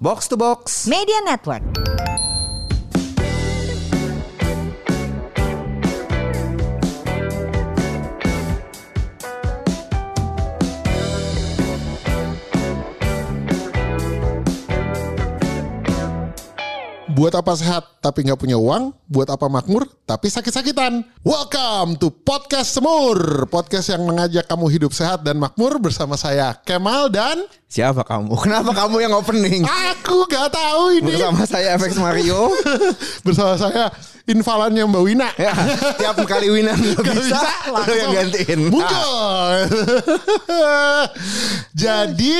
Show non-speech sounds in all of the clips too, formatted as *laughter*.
Box to Box. Media Network. Buat apa sehat tapi nggak punya uang? Buat apa makmur tapi sakit-sakitan? Welcome to Podcast Semur. Podcast yang mengajak kamu hidup sehat dan makmur bersama saya Kemal dan Siapa kamu? *laughs* Kenapa kamu yang opening? aku gak tahu ini. Bersama saya FX *laughs* Mario. bersama saya invalannya Mbak Wina. ya, tiap kali Wina nggak Gak bisa, bisa, *laughs* lu yang gantiin. Muncul. Jadi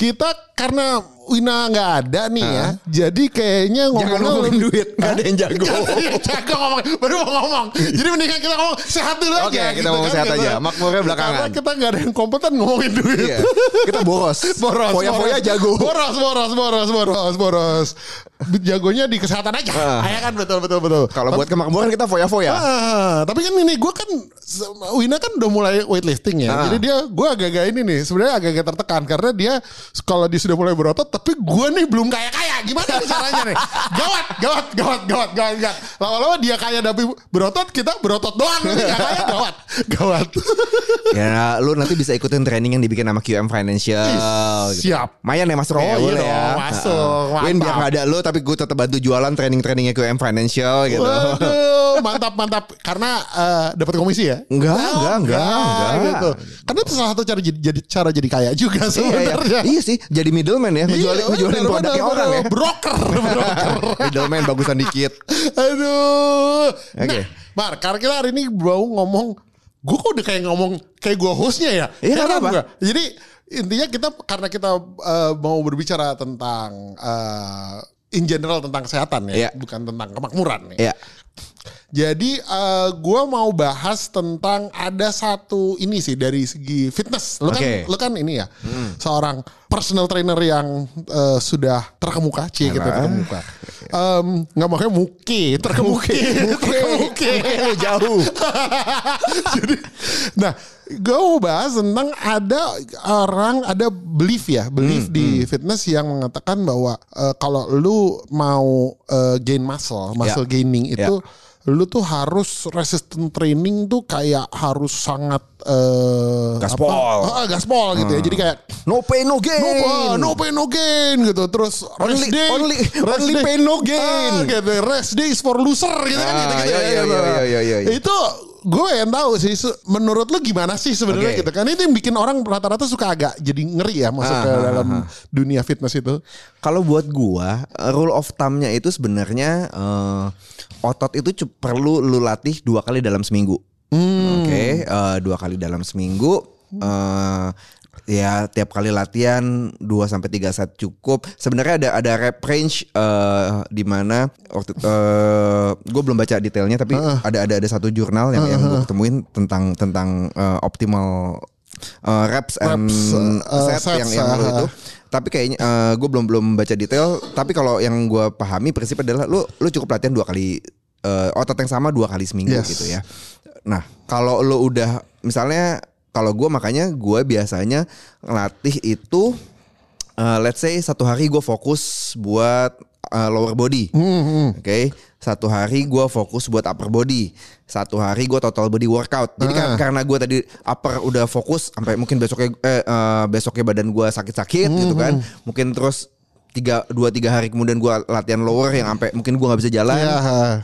kita karena Wina nggak ada nih ya. Jadi kayaknya Jangan ngomongnya ngomongin duit, nggak ada yang jago. Jago ngomong, baru mau ngomong. Jadi mendingan kita ngomong sehat dulu aja. Oke, kita gitu ngomong kan, sehat gitu. aja. Makmurnya belakangan. Karena kita nggak ada yang kompeten ngomongin duit. Iya. Kita boros. Boros, Foya-foya boros. jago. Boros, boros, boros, boros, boros. Jagonya di kesehatan aja. Ah. Ya kan betul, betul, betul. Kalau buat kemakmuran kita foya-foya. Ah, tapi kan ini gue kan Wina kan udah mulai weightlifting ya. Ah. Jadi dia gue agak-agak ini nih sebenarnya agak-agak tertekan karena dia kalau dia sudah mulai berotot tapi gue nih belum kaya-kaya. Gimana nih caranya nih? *laughs* Gawat, gawat, gawat, gawat, gawat, gawat. Lama-lama dia kaya tapi berotot, kita berotot doang. Gak kaya, gawat. *laughs* Gawat. *laughs* Ya, lu nanti bisa ikutin training yang dibikin sama QM Financial. Gitu. Siap. Mayan ya masuk Oh, ya, iya ya. masuk. Heeh. Win biar gak ada lu tapi gue tetap bantu jualan training-trainingnya QM Financial gitu. Waduh, mantap, mantap. Karena eh, dapat komisi ya? Enggak, Oh, enggak, enggak, enggak. Gitu. Karena itu salah satu cara jadi, jadi cara jadi kaya juga Iya, iya. sebenarnya. iya sih, jadi middleman ya, ngejualin, Iya, ngejualin produknya orang ya. Broker, *laughs* broker. middleman bagusan dikit. Aduh. Oke. Nah, Mar, karena kita hari ini mau ngomong, gue kok udah kayak ngomong kayak gue hostnya ya. Iya, gua. Jadi intinya kita karena kita eh, mau berbicara tentang eh, in general tentang kesehatan ya, Iya. bukan tentang kemakmuran nih. Iya. Jadi eh, gue mau bahas tentang ada satu ini sih dari segi fitness. Lu kan, Oke. lu kan ini ya, seorang personal trainer yang eh, sudah terkemuka, cie gitu Apa? terkemuka. Em, Nggak makanya muke, terkemuke, *laughs* terkemuke. Lu jauh. *laughs* Jadi, nah, gue mau bahas tentang ada orang ada belief ya, belief di fitness yang mengatakan bahwa eh, kalau lu mau eh, gain muscle, muscle gaining itu lu tuh harus resistant training tuh kayak harus sangat eh Gaspol. apa? Ah, gaspol gitu ya. Jadi kayak No pain no gain. No, ah, no pain no gain gitu. Terus Only- rest day, only- rest only day- pain, no gain. Ah, gitu. Rest day is for loser gitu kan Ah, gitu gitu. iya, iya, iya, iya, iya, iya. Itu gue yang tahu sih. Menurut lu gimana sih sebenarnya Oke. gitu kan? Itu yang bikin orang rata-rata suka agak jadi ngeri ya masuk Ah, ke ah, dalam dunia fitness itu. Kalau buat gua, eh, rule of thumb-nya itu sebenarnya eh, otot itu perlu lu latih dua kali dalam seminggu. Oke, eh, dua kali dalam seminggu. eh, ya tiap kali latihan 2 sampai 3 set cukup. Sebenarnya ada ada rep range eh, di mana waktu eh gue belum baca detailnya tapi ada ada ada satu jurnal yang yang gue ketemuin tentang tentang eh, optimal eh, reps and Reps, eh, set sets, yang yang itu tapi kayaknya gue belum belum baca detail. Tapi kalau yang gue pahami prinsip adalah lu lu cukup latihan dua kali eh, otot yang sama dua kali seminggu Yes. gitu ya. Nah kalau lu udah misalnya kalau gue makanya gue biasanya ngelatih itu eh, let's say satu hari gue fokus buat eh, lower body. Oke? Satu hari gue fokus buat upper body. Satu hari gue total body workout. Jadi kan- karena gue tadi upper udah fokus sampai mungkin besoknya eh, eh, besoknya badan gue sakit-sakit gitu kan mungkin terus tiga dua tiga hari kemudian gue latihan lower yang sampai mungkin gue nggak bisa jalan Iya.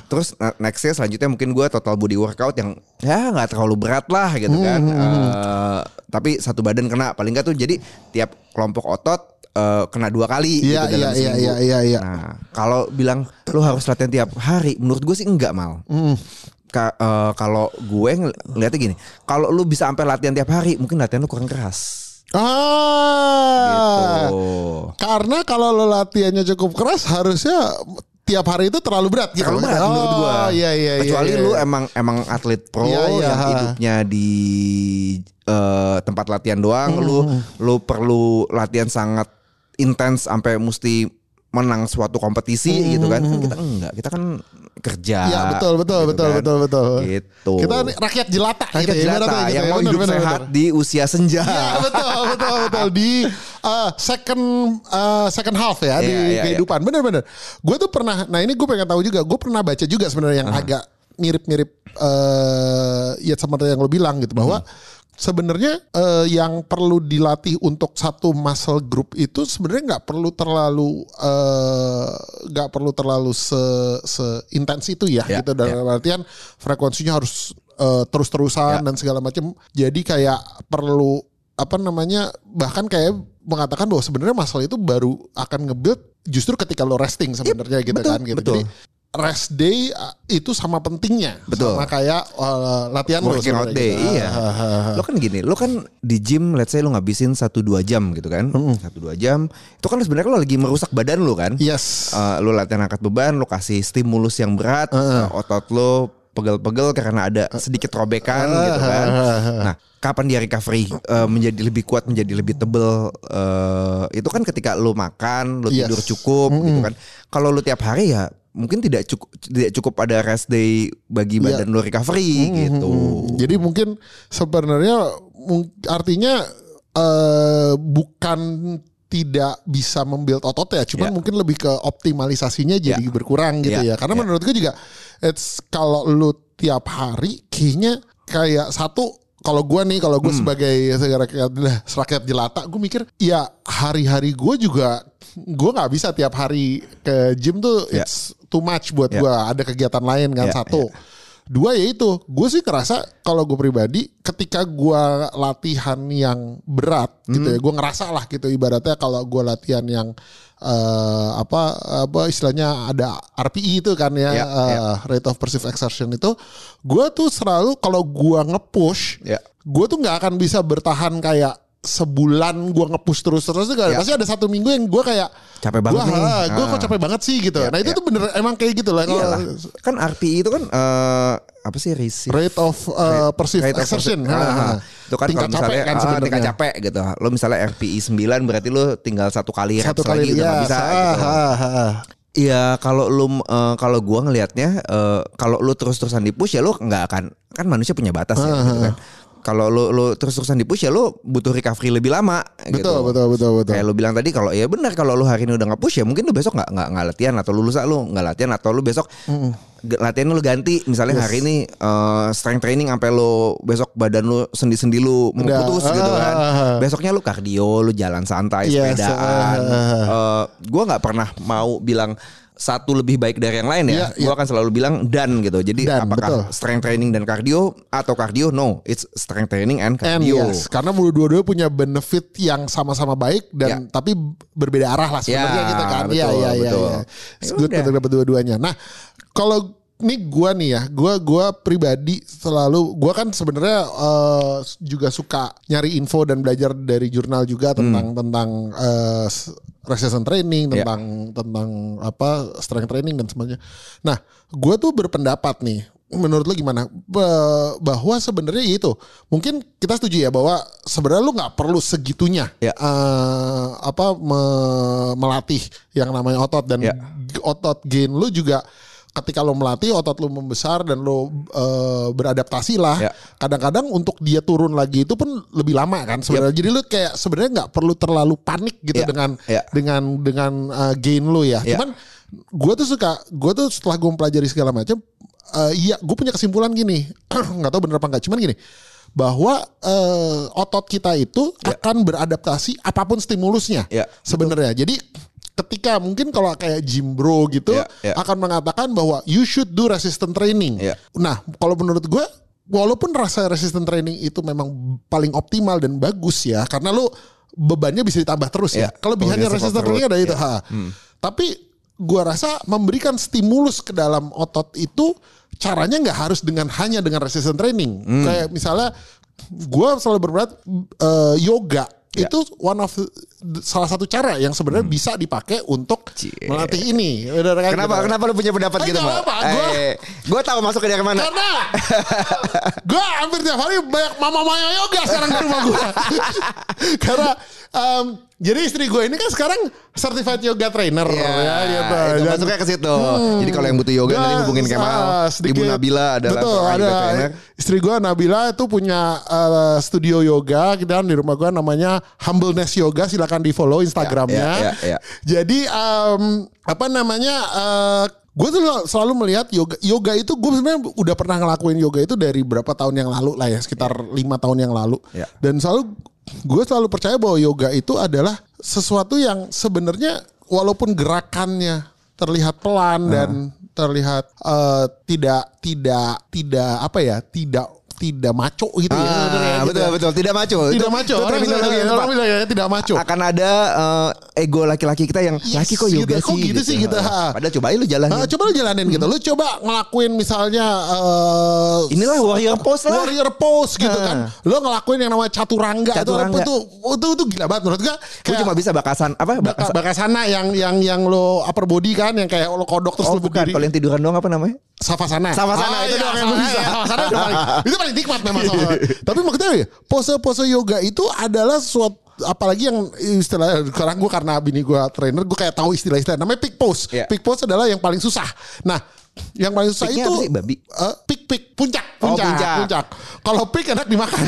terus nextnya selanjutnya mungkin gue total body workout yang ya nggak terlalu berat lah gitu kan Eh, tapi satu badan kena paling nggak tuh jadi tiap kelompok otot eh, kena dua kali Iya, gitu dalam iya, iya, seminggu. iya, iya, iya. Nah, kalau bilang lu harus latihan tiap hari, menurut gue sih enggak mal. Hmm. Ka- eh, kalau gue ngel- ngeliatnya gini, kalau lu bisa sampai latihan tiap hari, mungkin latihan lu kurang keras. Ah. Gitu. Karena kalau lo latihannya cukup keras harusnya tiap hari itu terlalu berat gitu. Terlalu berat oh, menurut gua. Iya iya iya. Kecuali iya. lu emang emang atlet pro Iya, iya. yang hidupnya di eh, tempat latihan doang, lu Hmm. lu perlu latihan sangat intens sampai mesti menang suatu kompetisi gitu kan. Kan kita enggak, kita kan kerja. Iya betul betul gitu betul kan. betul betul. Gitu. Kita rakyat jelata Rakyat gitu ya, jelata gitu yang ya. mau Bener, hidup bener, sehat bener. di usia senja. Ya betul *laughs* betul betul di uh, second uh, second half ya di Iya, iya, kehidupan. Bener-bener. Gue tuh pernah. Nah ini gue pengen tahu juga. Gue pernah baca juga sebenarnya yang agak mirip-mirip uh, ya seperti yang lo bilang gitu bahwa sebenarnya eh, yang perlu dilatih untuk satu muscle group itu sebenarnya nggak perlu terlalu eh, nggak perlu terlalu se, intens itu ya, Ya, gitu dalam artian frekuensinya harus eh, terus-terusan Ya. dan segala macam jadi kayak perlu apa namanya bahkan kayak mengatakan bahwa sebenarnya muscle itu baru akan nge-build justru ketika lo resting sebenarnya gitu betul, kan gitu betul. jadi rest day uh, itu sama pentingnya Betul. sama kayak uh, latihan lo Working out day, gitu. iya. Lo kan gini, lo kan di gym, let's say lo ngabisin 1-2 jam gitu kan, satu dua jam, itu kan sebenarnya lo lagi merusak badan lo kan. Yes. Eh, lo latihan angkat beban, lo kasih stimulus yang berat, eh, otot lo pegel-pegel karena ada sedikit robekan gitu kan. Nah, kapan dia recovery eh, menjadi lebih kuat, menjadi lebih tebel? eh, itu kan ketika lo makan, lo Yes. tidur cukup gitu kan. Kalau lo tiap hari ya mungkin tidak cukup tidak cukup ada rest day bagi Iya. badan lo recovery gitu. Jadi mungkin sebenarnya artinya eh, bukan tidak bisa membuild otot ya, cuman Ya. mungkin lebih ke optimalisasinya jadi Ya. berkurang gitu ya. Ya, Karena ya. menurut gue juga it's kalau lu tiap hari kayaknya kayak satu kalau gue nih kalau gue Hmm. sebagai rakyat rakyat jelata gue mikir ya hari-hari gue juga gue nggak bisa tiap hari ke gym tuh Ya. it's too much buat Ya. gue ada kegiatan lain kan Ya, satu Dua ya itu, gue sih ngerasa kalau gue pribadi ketika gue latihan yang berat gitu Hmm. ya, gue ngerasa lah gitu ibaratnya kalau gue latihan yang eh, apa apa istilahnya ada RPE itu kan ya, Ya, eh, rate of perceived exertion itu, gue tuh selalu kalau gue nge-push, Ya. gue tuh nggak akan bisa bertahan kayak sebulan gue nge-push terus-terus tuh Ya. pasti ada satu minggu yang gue kayak Capek banget gua, nih. ah, Gue kok Ah. capek banget sih gitu. Ya, nah itu ya. tuh bener emang kayak gitu lah. Iyalah. Kan RPI itu kan eh, apa sih receive rate of uh, perceived Rate of exertion. perceived- Ah, ah, Itu kan tingkat kalau misalnya capek kan ah, tingkat capek gitu. Lo misalnya RPI 9 berarti lo tinggal satu kali Satu kali lagi udah ya, nggak bisa ah, gitu. ah, ah. Iya, kalau lu eh, kalau gua ngelihatnya eh, kalau lu terus-terusan di push ya lu nggak akan kan manusia punya batas ya gitu kan. Kalau lu lu terus-terusan di push ya lu butuh recovery lebih lama Betul, gitu. betul, betul, betul. Kayak lu bilang tadi kalau ya benar kalau lu hari ini udah nggak push ya mungkin lu besok nggak nggak nggak latihan atau lu lusa lu nggak latihan atau lu besok ge- latihan lu ganti misalnya hari ini eh, strength training sampai lu besok badan lu sendi-sendi lu mau putus gitu kan. ah. Besoknya lu kardio, lu jalan santai, Yes, sepedaan. ah. Eh, gua nggak pernah mau bilang satu lebih baik dari yang lain ya. Iya, Gua akan selalu bilang dan gitu. Jadi Dan, apakah betul. strength training dan cardio atau cardio? No, it's strength training and And cardio. yes, karena dua-dua punya benefit yang sama-sama baik dan tapi berbeda arah lah sebenarnya Ya, gitu kan. Iya, iya, iya. betul. iya. Ya good udah. untuk dapat dua-duanya. Nah, kalau ini gua nih ya, gua gua pribadi selalu gua kan sebenarnya eh, juga suka nyari info dan belajar dari jurnal juga tentang tentang eh, s- resistance training, Ya. tentang tentang apa strength training dan sebagainya. Nah, gua tuh berpendapat nih menurut lu gimana Ba- bahwa sebenarnya ya itu mungkin kita setuju ya bahwa sebenarnya lu nggak perlu segitunya Ya. eh, apa me- melatih yang namanya otot dan Ya. otot gain lu juga ketika lo melatih otot lu membesar dan lo eh, beradaptasi lah. Ya. kadang-kadang untuk dia turun lagi itu pun lebih lama kan sebenarnya. Jadi lu kayak sebenarnya nggak perlu terlalu panik gitu Ya. dengan Ya. dengan dengan eh, gain lu ya. Ya. cuman gue tuh suka gue tuh setelah gue mempelajari segala macam eh, iya gue punya kesimpulan gini. *clears throat* Nggak tahu bener apa enggak cuman gini. Bahwa eh, otot kita itu akan beradaptasi apa pun stimulusnya Ya, sebenarnya. Jadi ketika mungkin kalau kayak gym bro gitu Ya, ya. akan mengatakan bahwa you should do resistance training Ya. nah kalau menurut gue walaupun rasa resistance training itu memang paling optimal dan bagus ya karena lu bebannya bisa ditambah terus ya, Ya, kelebihannya progressive resistance training ada itu ya. ha. tapi gua rasa memberikan stimulus ke dalam otot itu caranya nggak harus dengan hanya dengan resistance training. Kayak misalnya gua selalu berberat eh, yoga Ya. itu one of salah satu cara yang sebenarnya bisa dipakai untuk Cie. melatih ini. Kan, Kenapa gitu. kenapa lu punya pendapat Eh, gitu, apa-apa, gua- Eh, gua tahu masuknya dari mana. Karena *laughs* gue hampir tiap hari banyak mama mama yoga sekarang di rumah gue. *laughs* Karena em, jadi istri gue ini kan sekarang certified yoga trainer Iya, ya gitu. itu Dan- masuknya ke situ. Jadi kalau yang butuh yoga nanti hubungin Kemal. ah, sedikit- Ibu Nabila adalah betul ada trainer. istri gue Nabila itu punya eh, studio yoga dan di rumah gue namanya Humbleness Yoga silakan di follow Instagramnya Ya, ya, ya. jadi em, apa namanya gue tuh selalu melihat yoga yoga itu gue sebenarnya udah pernah ngelakuin yoga itu dari berapa tahun yang lalu lah ya sekitar lima tahun yang lalu Ya. dan selalu gue selalu percaya bahwa yoga itu adalah sesuatu yang sebenarnya walaupun gerakannya terlihat pelan dan terlihat eh, tidak tidak tidak apa ya tidak tidak maco gitu ya. Ah, Bener ya, gitu betul ya. betul tidak maco. Tidak Itu- maco. itu Orang, terminologi yang orang bilang ya, tidak maco. Akan ada eh, ego laki-laki kita yang Yes, laki kok yoga gitu. sih. Kok gitu sih gitu, ha. Padahal coba aja lu jalanin. Nah, coba lu jalanin gitu. Lu coba ngelakuin misalnya eh, Inilah warrior pose lah. warrior pose gitu kan. Lu ngelakuin yang namanya caturangga, Caturangga. itu itu itu, itu gila banget menurut gua. Gue Kayak cuma bisa bakasan apa? baka, Bakasan. bakasana yang yang yang lo upper body kan yang kayak lo kodok terus Oh bukan, berdiri. kalau yang tiduran doang apa namanya? Savasana. Savasana, itu iya, doang yang lu bisa. iya, paling, itu *laughs* paling nikmat memang Savasana. Tapi maksudnya ya, pose-pose yoga itu adalah suatu apalagi yang istilah sekarang gue karena bini gue trainer gue kayak tahu istilah-istilah namanya pick pose. Iya. Pick pose adalah yang paling susah. Nah, yang paling susah itu sih, babi? eh, pick pick puncak Oh, puncak puncak. puncak. Kalau pick enak dimakan. *laughs*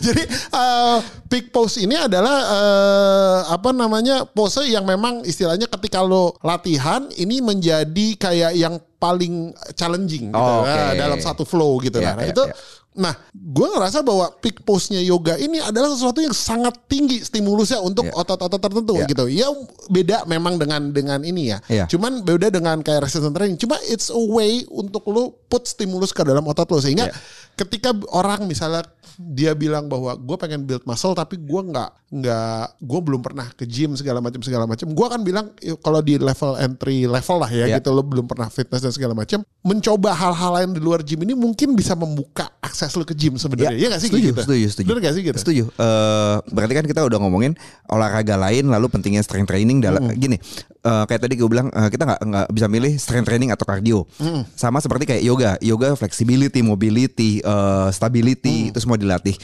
Jadi eh, pick pose ini adalah eh, apa namanya pose yang memang istilahnya ketika lo latihan ini menjadi kayak yang paling challenging gitu, Oh, oke. eh, dalam satu flow gitu. Ya, nah, ya, itu ya. Nah, gue ngerasa bahwa peak pose-nya yoga ini adalah sesuatu yang sangat tinggi stimulusnya untuk Ya. otot-otot tertentu Ya. gitu. Ya beda memang dengan dengan ini ya. Ya. Cuman beda dengan kayak resistance training. Cuma it's a way untuk lo put stimulus ke dalam otot lo sehingga Ya. Ketika orang misalnya dia bilang bahwa gue pengen build muscle tapi gue nggak nggak gue belum pernah ke gym segala macam segala macam gue akan bilang "Yuk, kalau di level entry level lah ya Ya. gitu lo belum pernah fitness dan segala macam mencoba hal-hal lain di luar gym ini mungkin bisa membuka akses lo ke gym sebenarnya ya nggak sih setuju, gitu setuju, setuju. Bener nggak sih gitu Setuju. Eh, berarti kan kita udah ngomongin olahraga lain, lalu pentingnya strength training dalam gini. eh, kayak tadi gue bilang eh, kita nggak nggak bisa milih strength training atau cardio. Sama seperti kayak yoga, yoga flexibility, mobility, eh, stability itu semua dilatih.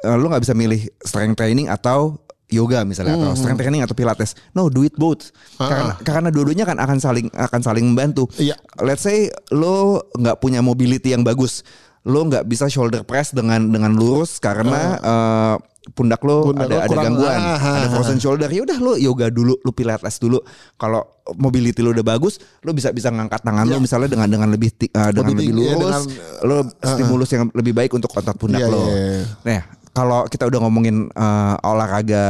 Eh, lu nggak bisa milih strength training atau yoga misalnya atau strength training atau pilates. No, do it both. Karena karena dua-duanya kan akan saling akan saling membantu. Iya. Let's say lo nggak punya mobility yang bagus, lo nggak bisa shoulder press dengan dengan lurus karena eh, pundak lo Pundak ada lo ada gangguan, ah, ah, ada frozen shoulder. Ya udah lo yoga dulu, lo pilates dulu. Kalau mobility lo udah bagus, lo bisa bisa ngangkat tangan lo misalnya dengan dengan lebih eh, dengan Lebih lebih ya, lurus, dengan, lo stimulus yang lebih baik untuk otot pundak Iya, lo. iya, iya. Nah, kalau kita udah ngomongin eh, olahraga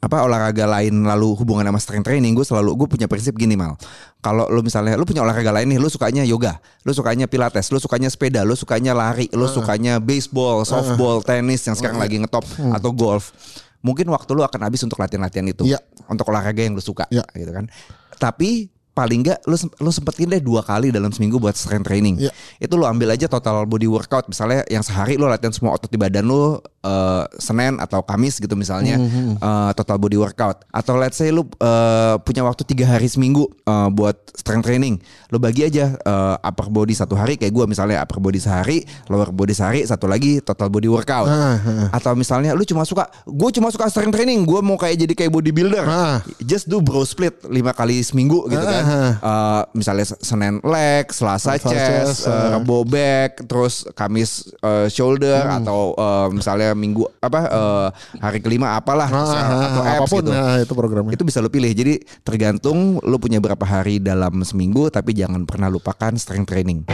apa olahraga lain lalu hubungan sama strength training, gue selalu gue punya prinsip gini mal. Kalau lu misalnya lu punya olahraga lain nih, lu sukanya yoga, lu sukanya pilates, lu sukanya sepeda, lu sukanya lari, lu sukanya baseball, softball, tenis yang sekarang lagi ngetop atau golf. Mungkin waktu lu akan habis untuk latihan-latihan itu. Iya. Untuk olahraga yang lu suka Iya. gitu kan. Tapi paling enggak lu lu sempetin deh dua kali dalam seminggu buat strength training. Iya. Itu lu ambil aja total body workout misalnya yang sehari lu latihan semua otot di badan lu eh, Senin atau Kamis gitu misalnya Hmm, eh, total body workout atau let's say lu eh, punya waktu tiga hari seminggu eh, buat strength training lu bagi aja eh, upper body satu hari kayak gua misalnya upper body sehari lower body sehari satu lagi total body workout Ah, ah. atau misalnya lu cuma suka gue cuma suka strength training gue mau kayak jadi kayak bodybuilder Ah. just do bro split lima kali seminggu gitu kan Ah, ah. Eh, misalnya Senin leg Selasa chest chest, ah. Rebo back terus Kamis eh, shoulder Hmm. atau eh, misalnya minggu apa eh, hari kelima apalah Ah, terserah, ah, atau ah, abs apa pun gitu. nah, itu programnya. Itu bisa lu pilih. Jadi tergantung lu punya berapa hari dalam seminggu tapi jangan pernah lupakan strength training